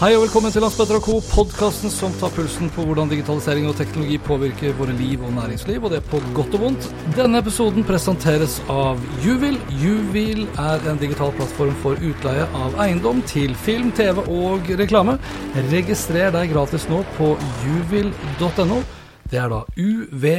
Hei og velkommen til Landsbetter Co., podkasten som tar pulsen på hvordan digitalisering og teknologi påvirker våre liv og næringsliv, og det er på godt og vondt. Denne episoden presenteres av Juvil. Juvil er en digital plattform for utleie av eiendom til film, TV og reklame. Registrer deg gratis nå på juvil.no. Det er da uveil.no.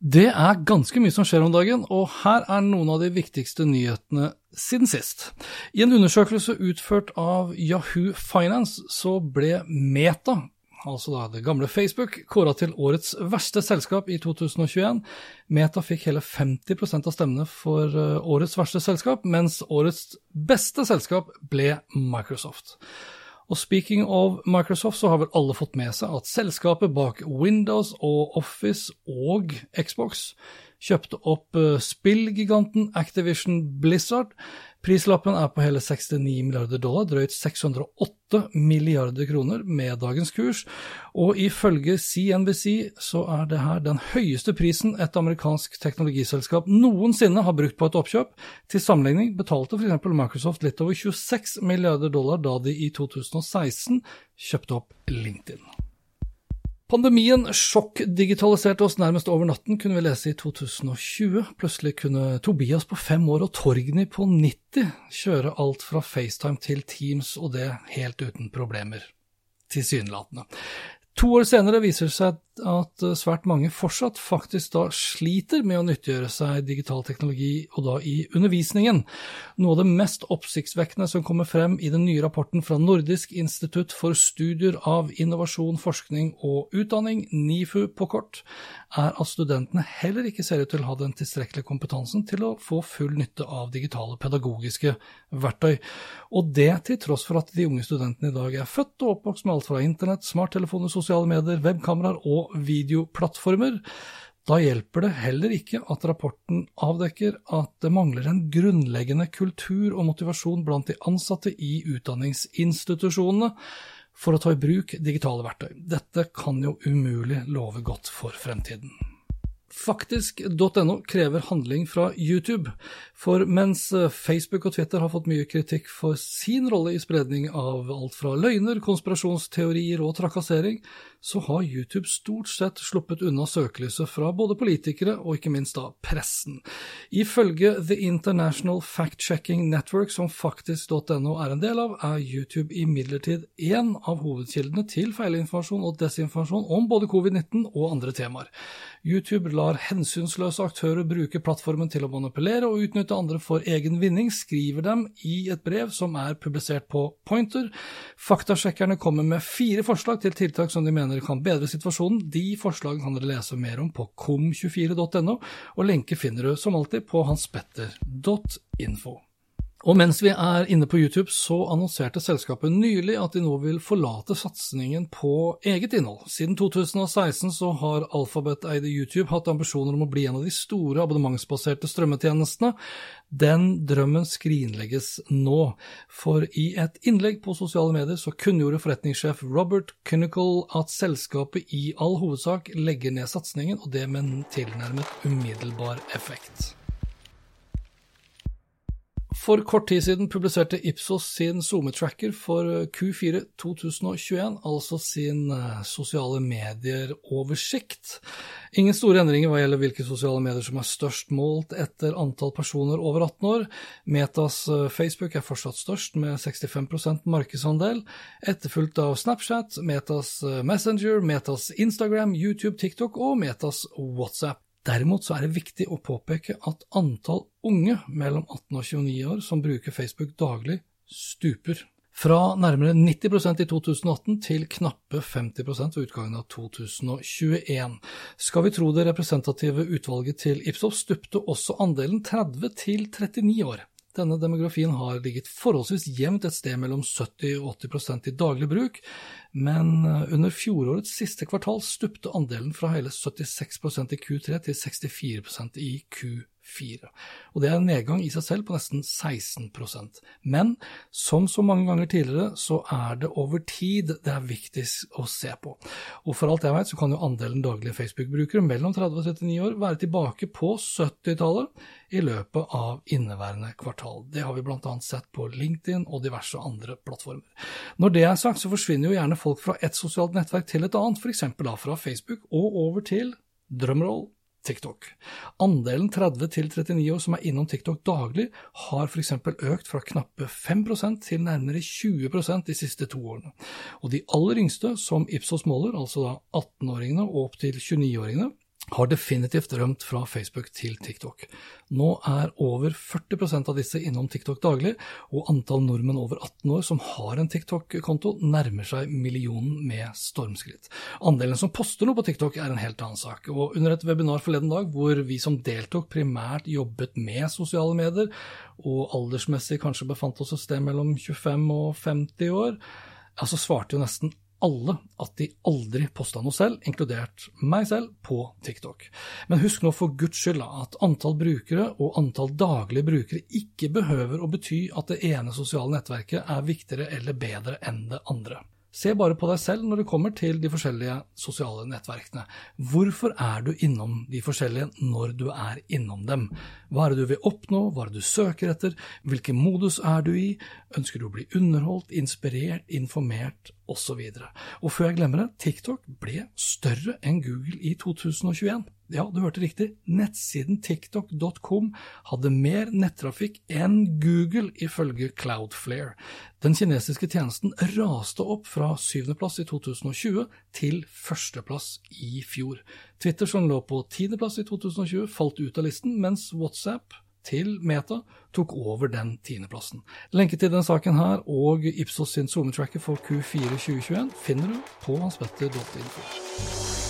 Det er ganske mye som skjer om dagen, og her er noen av de viktigste nyhetene siden sist. I en undersøkelse utført av Yahoo Finance så ble Meta, altså da det gamle Facebook, kåra til årets verste selskap i 2021. Meta fikk hele 50% av stemmene for eh, årets verste selskap, mens årets beste selskap ble Microsoft. Og speaking of Microsoft, så har vel alle fått med seg at selskapet bak Windows og Office og Xbox kjøpte opp eh, spillgiganten Activision Blizzard. Prislappen er på hele 69 milliarder dollar, drøyt 608 milliarder kroner med dagens kurs. Og ifølge CNBC så er det her den høyeste prisen et amerikansk teknologiselskap noensinne har brukt på et oppkjøp. Til sammenligning betalte f.eks. Microsoft litt over 26 milliarder dollar da de i 2016 kjøpte opp LinkedIn. Pandemien sjokkdigitaliserte oss nærmest over natten, kunne vi lese i 2020. Plutselig kunne Tobias på fem år og Torgny på 90 kjøre alt fra FaceTime til Teams, og det helt uten problemer. Tilsynelatende. To år senere viser det seg at svært mange fortsatt faktisk da sliter med å nyttiggjøre seg digital teknologi, og da i undervisningen. Noe av det mest oppsiktsvekkende som kommer frem i den nye rapporten fra Nordisk institutt for studier av innovasjon, forskning og utdanning, NIFU på kort, er at studentene heller ikke ser ut til å ha den tilstrekkelige kompetansen til å få full nytte av digitale pedagogiske verktøy. Og det til tross for at de unge studentene i dag er født og oppvokst med alt fra internett, smarttelefoner, sosiale medier, webkameraer og videoplattformer. Da hjelper det heller ikke at rapporten avdekker at det mangler en grunnleggende kultur og motivasjon blant de ansatte i utdanningsinstitusjonene for å ta i bruk digitale verktøy. Dette kan jo umulig love godt for fremtiden. Faktisk.no krever handling fra YouTube, for mens Facebook og Twitter har fått mye kritikk for sin rolle i spredning av alt fra løgner, konspirasjonsteorier og trakassering, så har YouTube stort sett sluppet unna søkelyset fra både politikere og ikke minst da pressen. Ifølge The International Fact-Checking Network, som faktisk.no er en del av, er YouTube imidlertid én av hovedkildene til feilinformasjon og desinformasjon om både covid-19 og andre temaer. YouTube lar hensynsløse aktører bruke plattformen til å manipulere og utnytte andre for egen vinning, skriver dem i et brev som er publisert på Pointer. Faktasjekkerne kommer med fire forslag til tiltak som de mener mener kan bedre situasjonen. De forslagene kan dere lese mer om på kom24.no, og lenke finner du som alltid på hanspetter.info. Og mens vi er inne på YouTube, så annonserte selskapet nylig at de nå vil forlate satsingen på eget innhold. Siden 2016 så har Alphabet-eide YouTube hatt ambisjoner om å bli en av de store abonnementsbaserte strømmetjenestene. Den drømmen skrinlegges nå, for i et innlegg på sosiale medier så kunngjorde forretningssjef Robert Kinnicle at selskapet i all hovedsak legger ned satsingen, og det med en tilnærmet umiddelbar effekt. For kort tid siden publiserte Ipsos sin SoMe-tracker for Q4 2021, altså sin eh, sosiale medier-oversikt. Ingen store endringer hva gjelder hvilke sosiale medier som er størst målt etter antall personer over 18 år. Metas eh, Facebook er fortsatt størst, med 65% markedsandel, etterfulgt av Snapchat, Metas eh, Messenger, Metas Instagram, YouTube, TikTok og Metas WhatsApp. Derimot så er det viktig å påpeke at antall unge mellom 18 og 29 år som bruker Facebook daglig, stuper. Fra nærmere 90% i 2018 til knappe 50 ved utgangen av 2021. Skal vi tro det representative utvalget til Ipsos, stupte også andelen 30 til 39 år. Denne demografien har ligget forholdsvis jevnt et sted mellom 70 og 80 prosent i daglig bruk, men eh, under fjorårets siste kvartal stupte andelen fra hele 76 prosent i Q3 til 64 prosent i Q4 fire. Og Det er en nedgang i seg selv på nesten 16% Men som så mange ganger tidligere, så er det over tid det er viktigst å se på. Og For alt jeg vet, så kan jo andelen daglige Facebook-brukere mellom 30 og 39 år være tilbake på 70-tallet i løpet av inneværende kvartal. Det har vi bl.a. sett på LinkedIn og diverse andre plattformer. Når det er sagt, så forsvinner jo gjerne folk fra et sosialt nettverk til et annet, f.eks. da fra Facebook og over til drømroll TikTok. Andelen 30-39 år som er innom TikTok daglig, har f.eks. økt fra knappe 5% til nærmere 20% de siste to årene. Og de aller yngste, som Ipsos måler, altså da 18-åringene og opp til 29-åringene, har definitivt rømt fra Facebook til TikTok. Nå er over 40% av disse innom TikTok daglig, og antall nordmenn over 18 år som har en TikTok-konto, nærmer seg millionen med stormskritt. Andelen som poster noe på TikTok er en helt annen sak, og under et webinar forleden dag hvor vi som deltok primært jobbet med sosiale medier, og aldersmessig kanskje befant oss et sted mellom 25 og 50 år, altså svarte jo nesten alle at de aldri posta noe selv, inkludert meg selv, på TikTok. Men husk nå for guds skyld at antall brukere og antall daglige brukere ikke behøver å bety at det ene sosiale nettverket er viktigere eller bedre enn det andre. Se bare på deg selv når det kommer til de forskjellige sosiale nettverkene. Hvorfor er du innom de forskjellige når du er innom dem? Hva er det du vil oppnå, hva er det du søker etter, hvilken modus er du i, ønsker du å bli underholdt, inspirert, informert, osv. Og, og før jeg glemmer det, TikTok ble større enn Google i 2021. Ja, du hørte riktig, nettsiden tiktok.com hadde mer nettrafikk enn Google, ifølge Cloudflare. Den kinesiske tjenesten raste opp fra syvendeplass i 2020 til førsteplass i fjor. Twitter, som lå på tiendeplass i 2020, falt ut av listen, mens WhatsApp til Meta tok over den tiendeplassen. Lenke til denne saken her og Ipsos sin SoMe-tracker for Q4 2021 finner du på hanspetter.info.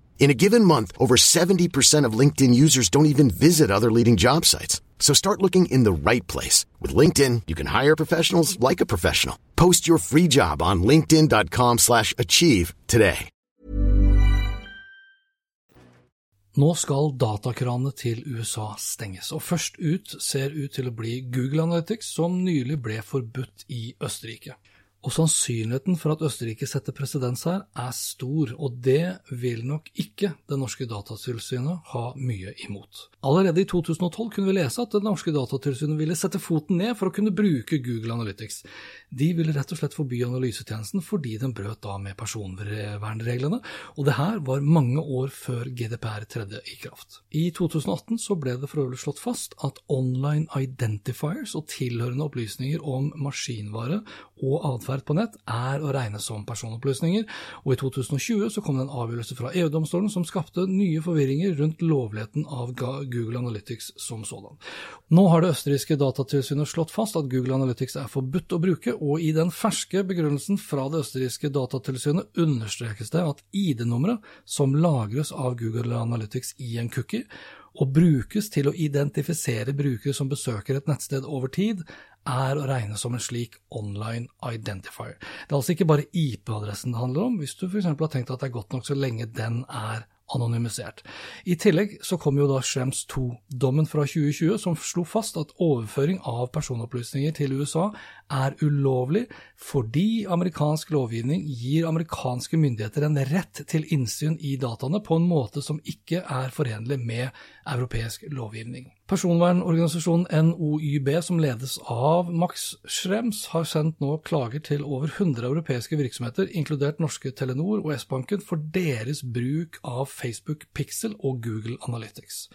In a given month, over 70% of LinkedIn users don't even visit other leading job sites. So start looking in the right place. With LinkedIn, you can hire professionals like a professional. Post your free job on linkedin.com slash achieve today. Nå skal datakranene til USA stenges, og først ut ser ut til å bli Google Analytics, som nylig ble forbudt i Østerrike. Og sannsynligheten for at Østerrike setter presedens her, er stor, og det vil nok ikke det norske datatilsynet ha mye imot. Allerede i 2012 kunne vi lese at det norske datatilsynet ville sette foten ned for å kunne bruke Google Analytics. De ville rett og slett forby analysetjenesten fordi den brøt da med personvernreglene, og det her var mange år før GDPR tredde i kraft. I 2018 så ble det for øvrig slått fast at online identifiers og tilhørende opplysninger om maskinvare og atferd på nett er å regne som personopplysninger, og i 2020 så kom det en avgjørelse fra EU-domstolen som skapte nye forvirringer rundt lovligheten av Google Analytics som sådan. Nå har det østerrikske datatilsynet slått fast at Google Analytics er forbudt å bruke, og i den ferske begrunnelsen fra det østerrikske datatilsynet understrekes det at ID-nummeret som lagres av Google Analytics i en cookie, og brukes til å identifisere brukere som besøker et nettsted over tid, er å regne som en slik online identifier. Det er altså ikke bare IP-adressen det handler om, hvis du f.eks. har tenkt at det er godt nok så lenge den er anonymisert. I tillegg så kom jo da Schrems 2-dommen fra 2020 som slo fast at overføring av personopplysninger til USA er ulovlig fordi amerikansk lovgivning gir amerikanske myndigheter en rett til innsyn i dataene på en måte som ikke er forenlig med europeisk lovgivning. Personvernorganisasjonen NOYB, som ledes av Max Schrems, har sendt nå klager til over 100 europeiske virksomheter, inkludert norske Telenor og S-banken, for deres bruk av Facebook Pixel og Google Analytics.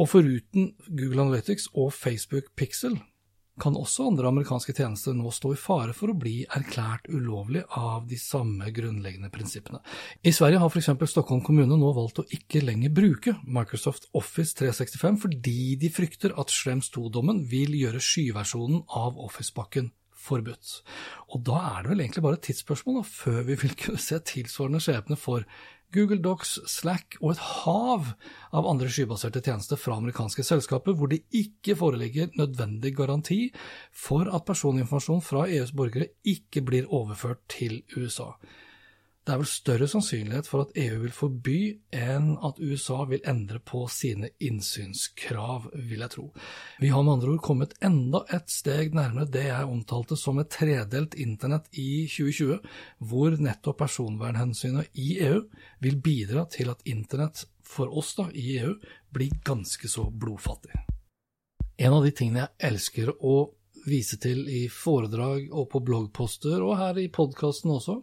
Og foruten Google Analytics og Facebook Pixel kan også andre amerikanske tjenester nå stå i fare for å bli erklært ulovlig av de samme grunnleggende prinsippene. I Sverige har f.eks. Stockholm kommune nå valgt å ikke lenger bruke Microsoft Office 365 fordi de frykter at Schrems 2-dommen vil gjøre skyversjonen av Office-pakken forbudt. Og da er det vel egentlig bare et tidsspørsmål da, før vi vil kunne se tilsvarende skjebne for Google Docs, Slack og et hav av andre skybaserte tjenester fra amerikanske selskaper, hvor det ikke foreligger nødvendig garanti for at personinformasjon fra EUs borgere ikke blir overført til USA. Det er vel større sannsynlighet for at EU vil forby enn at USA vil endre på sine innsynskrav, vil jeg tro. Vi har med andre ord kommet enda et steg nærmere det jeg omtalte som et tredelt internett i 2020, hvor nettopp personvernhensynet i EU vil bidra til at internett for oss da, i EU blir ganske så blodfattig. En av de tingene jeg elsker å vise til i foredrag og på bloggposter, og her i podkasten også,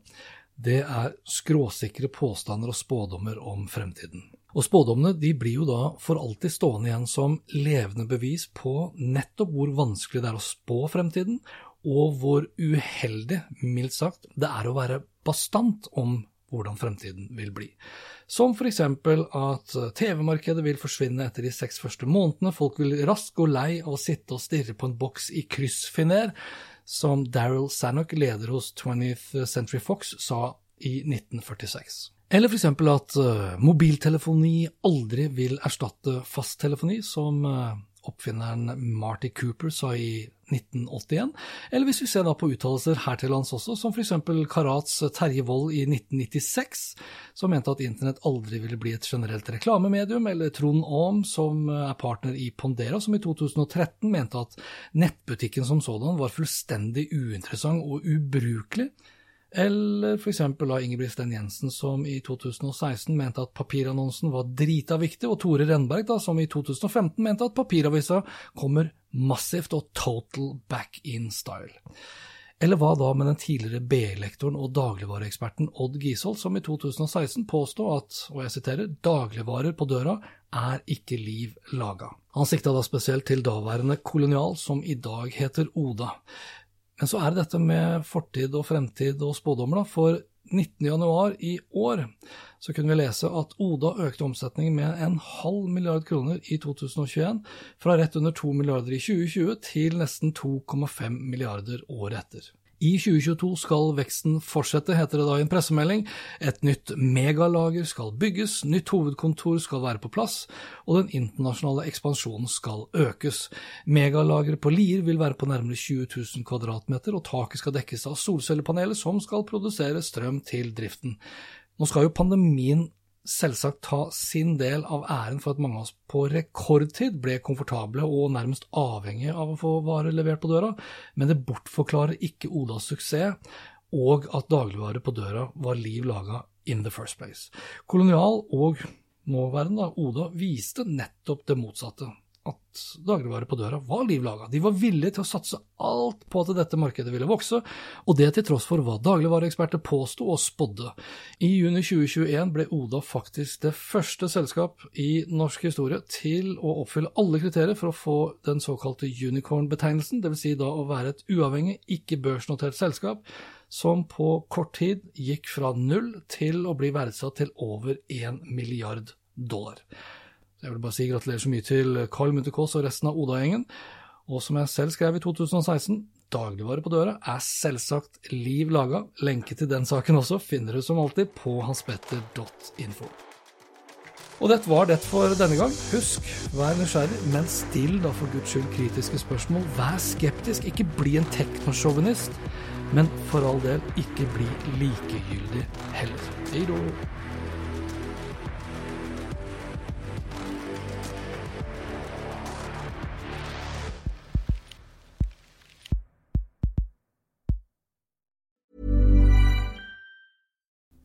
det er skråsikre påstander og spådommer om fremtiden. Og spådommene de blir jo da for alltid stående igjen som levende bevis på nettopp hvor vanskelig det er å spå fremtiden, og hvor uheldig, mildt sagt, det er å være bastant om hvordan fremtiden vil bli. Som eksempel at TV-markedet vil forsvinne etter de seks første månedene, folk vil raskt gå lei av å sitte og stirre på en boks i kryssfiner, som Daryl Sannock, leder hos 20th Century Fox, sa i 1946. Eller f.eks. at uh, mobiltelefoni aldri vil erstatte fasttelefoni, som uh, oppfinneren Marty Cooper sa i 1981, eller hvis vi ser da på uttalelser her til lands også, som f.eks. Karats Terje Wold i 1996, som mente at internett aldri ville bli et generelt reklamemedium, eller Trond Aam, som er partner i Pondera, som i 2013 mente at nettbutikken som sådan var fullstendig uinteressant og ubrukelig, eller f.eks. av Ingebrigt Sten Jensen, som i 2016 mente at papirannonsen var drita viktig, og Tore Renberg, da, som i 2015 mente at papiravisa kommer massivt og total back in style. Eller hva da med den tidligere BI-lektoren og dagligvareeksperten Odd Gisholt, som i 2016 påstod at, og jeg siterer, dagligvarer på døra er ikke liv laga. Han sikta da spesielt til daværende Kolonial, som i dag heter Oda. Men så er det dette med fortid og fremtid og spådommer, da. For 19.1 i år så kunne vi lese at Oda økte omsetningen med en halv milliard kroner i 2021, fra rett under to milliarder i 2020 til nesten 2,5 milliarder året etter. I 2022 skal veksten fortsette, heter det da i en pressemelding. Et nytt megalager skal bygges, nytt hovedkontor skal være på plass, og den internasjonale ekspansjonen skal økes. Megalageret på Lier vil være på nærmere 20 000 kvadratmeter, og taket skal dekkes av solcellepaneler som skal produsere strøm til driften. Nå skal jo pandemien selvsagt ta sin del av æren for at mange av oss på rekordtid ble komfortable og nærmest avhengige av å få varer levert på døra, men det bortforklarer ikke Odas suksess og at dagligvare på døra var liv laga in the first place. Kolonial og nåværende Oda viste nettopp det motsatte at dagligvare på døra var liv laga. De var villige til å satse alt på at dette markedet ville vokse, og det til tross for hva dagligvareeksperter påsto og spådde. I juni 2021 ble Oda faktisk det første selskap i norsk historie til å oppfylle alle kriterier for å få den såkalte unicorn-betegnelsen, dvs. Si da å være et uavhengig, ikke børsnotert selskap som på kort tid gikk fra null til å bli verdsatt til over én milliard dollar. Jeg vil bare si gratulerer så mye til Carl Munthe Kaas og resten av Oda-gjengen. Og som jeg selv skrev i 2016, dagligvare på døra er selvsagt liv laga. Lenke til den saken også finner du som alltid på hanspetter.info. Og dette var det for denne gang. Husk, vær nysgjerrig, men still da for guds skyld kritiske spørsmål. Vær skeptisk, ikke bli en teknosjåvinist. Men for all del, ikke bli likegyldig heller. Hei då.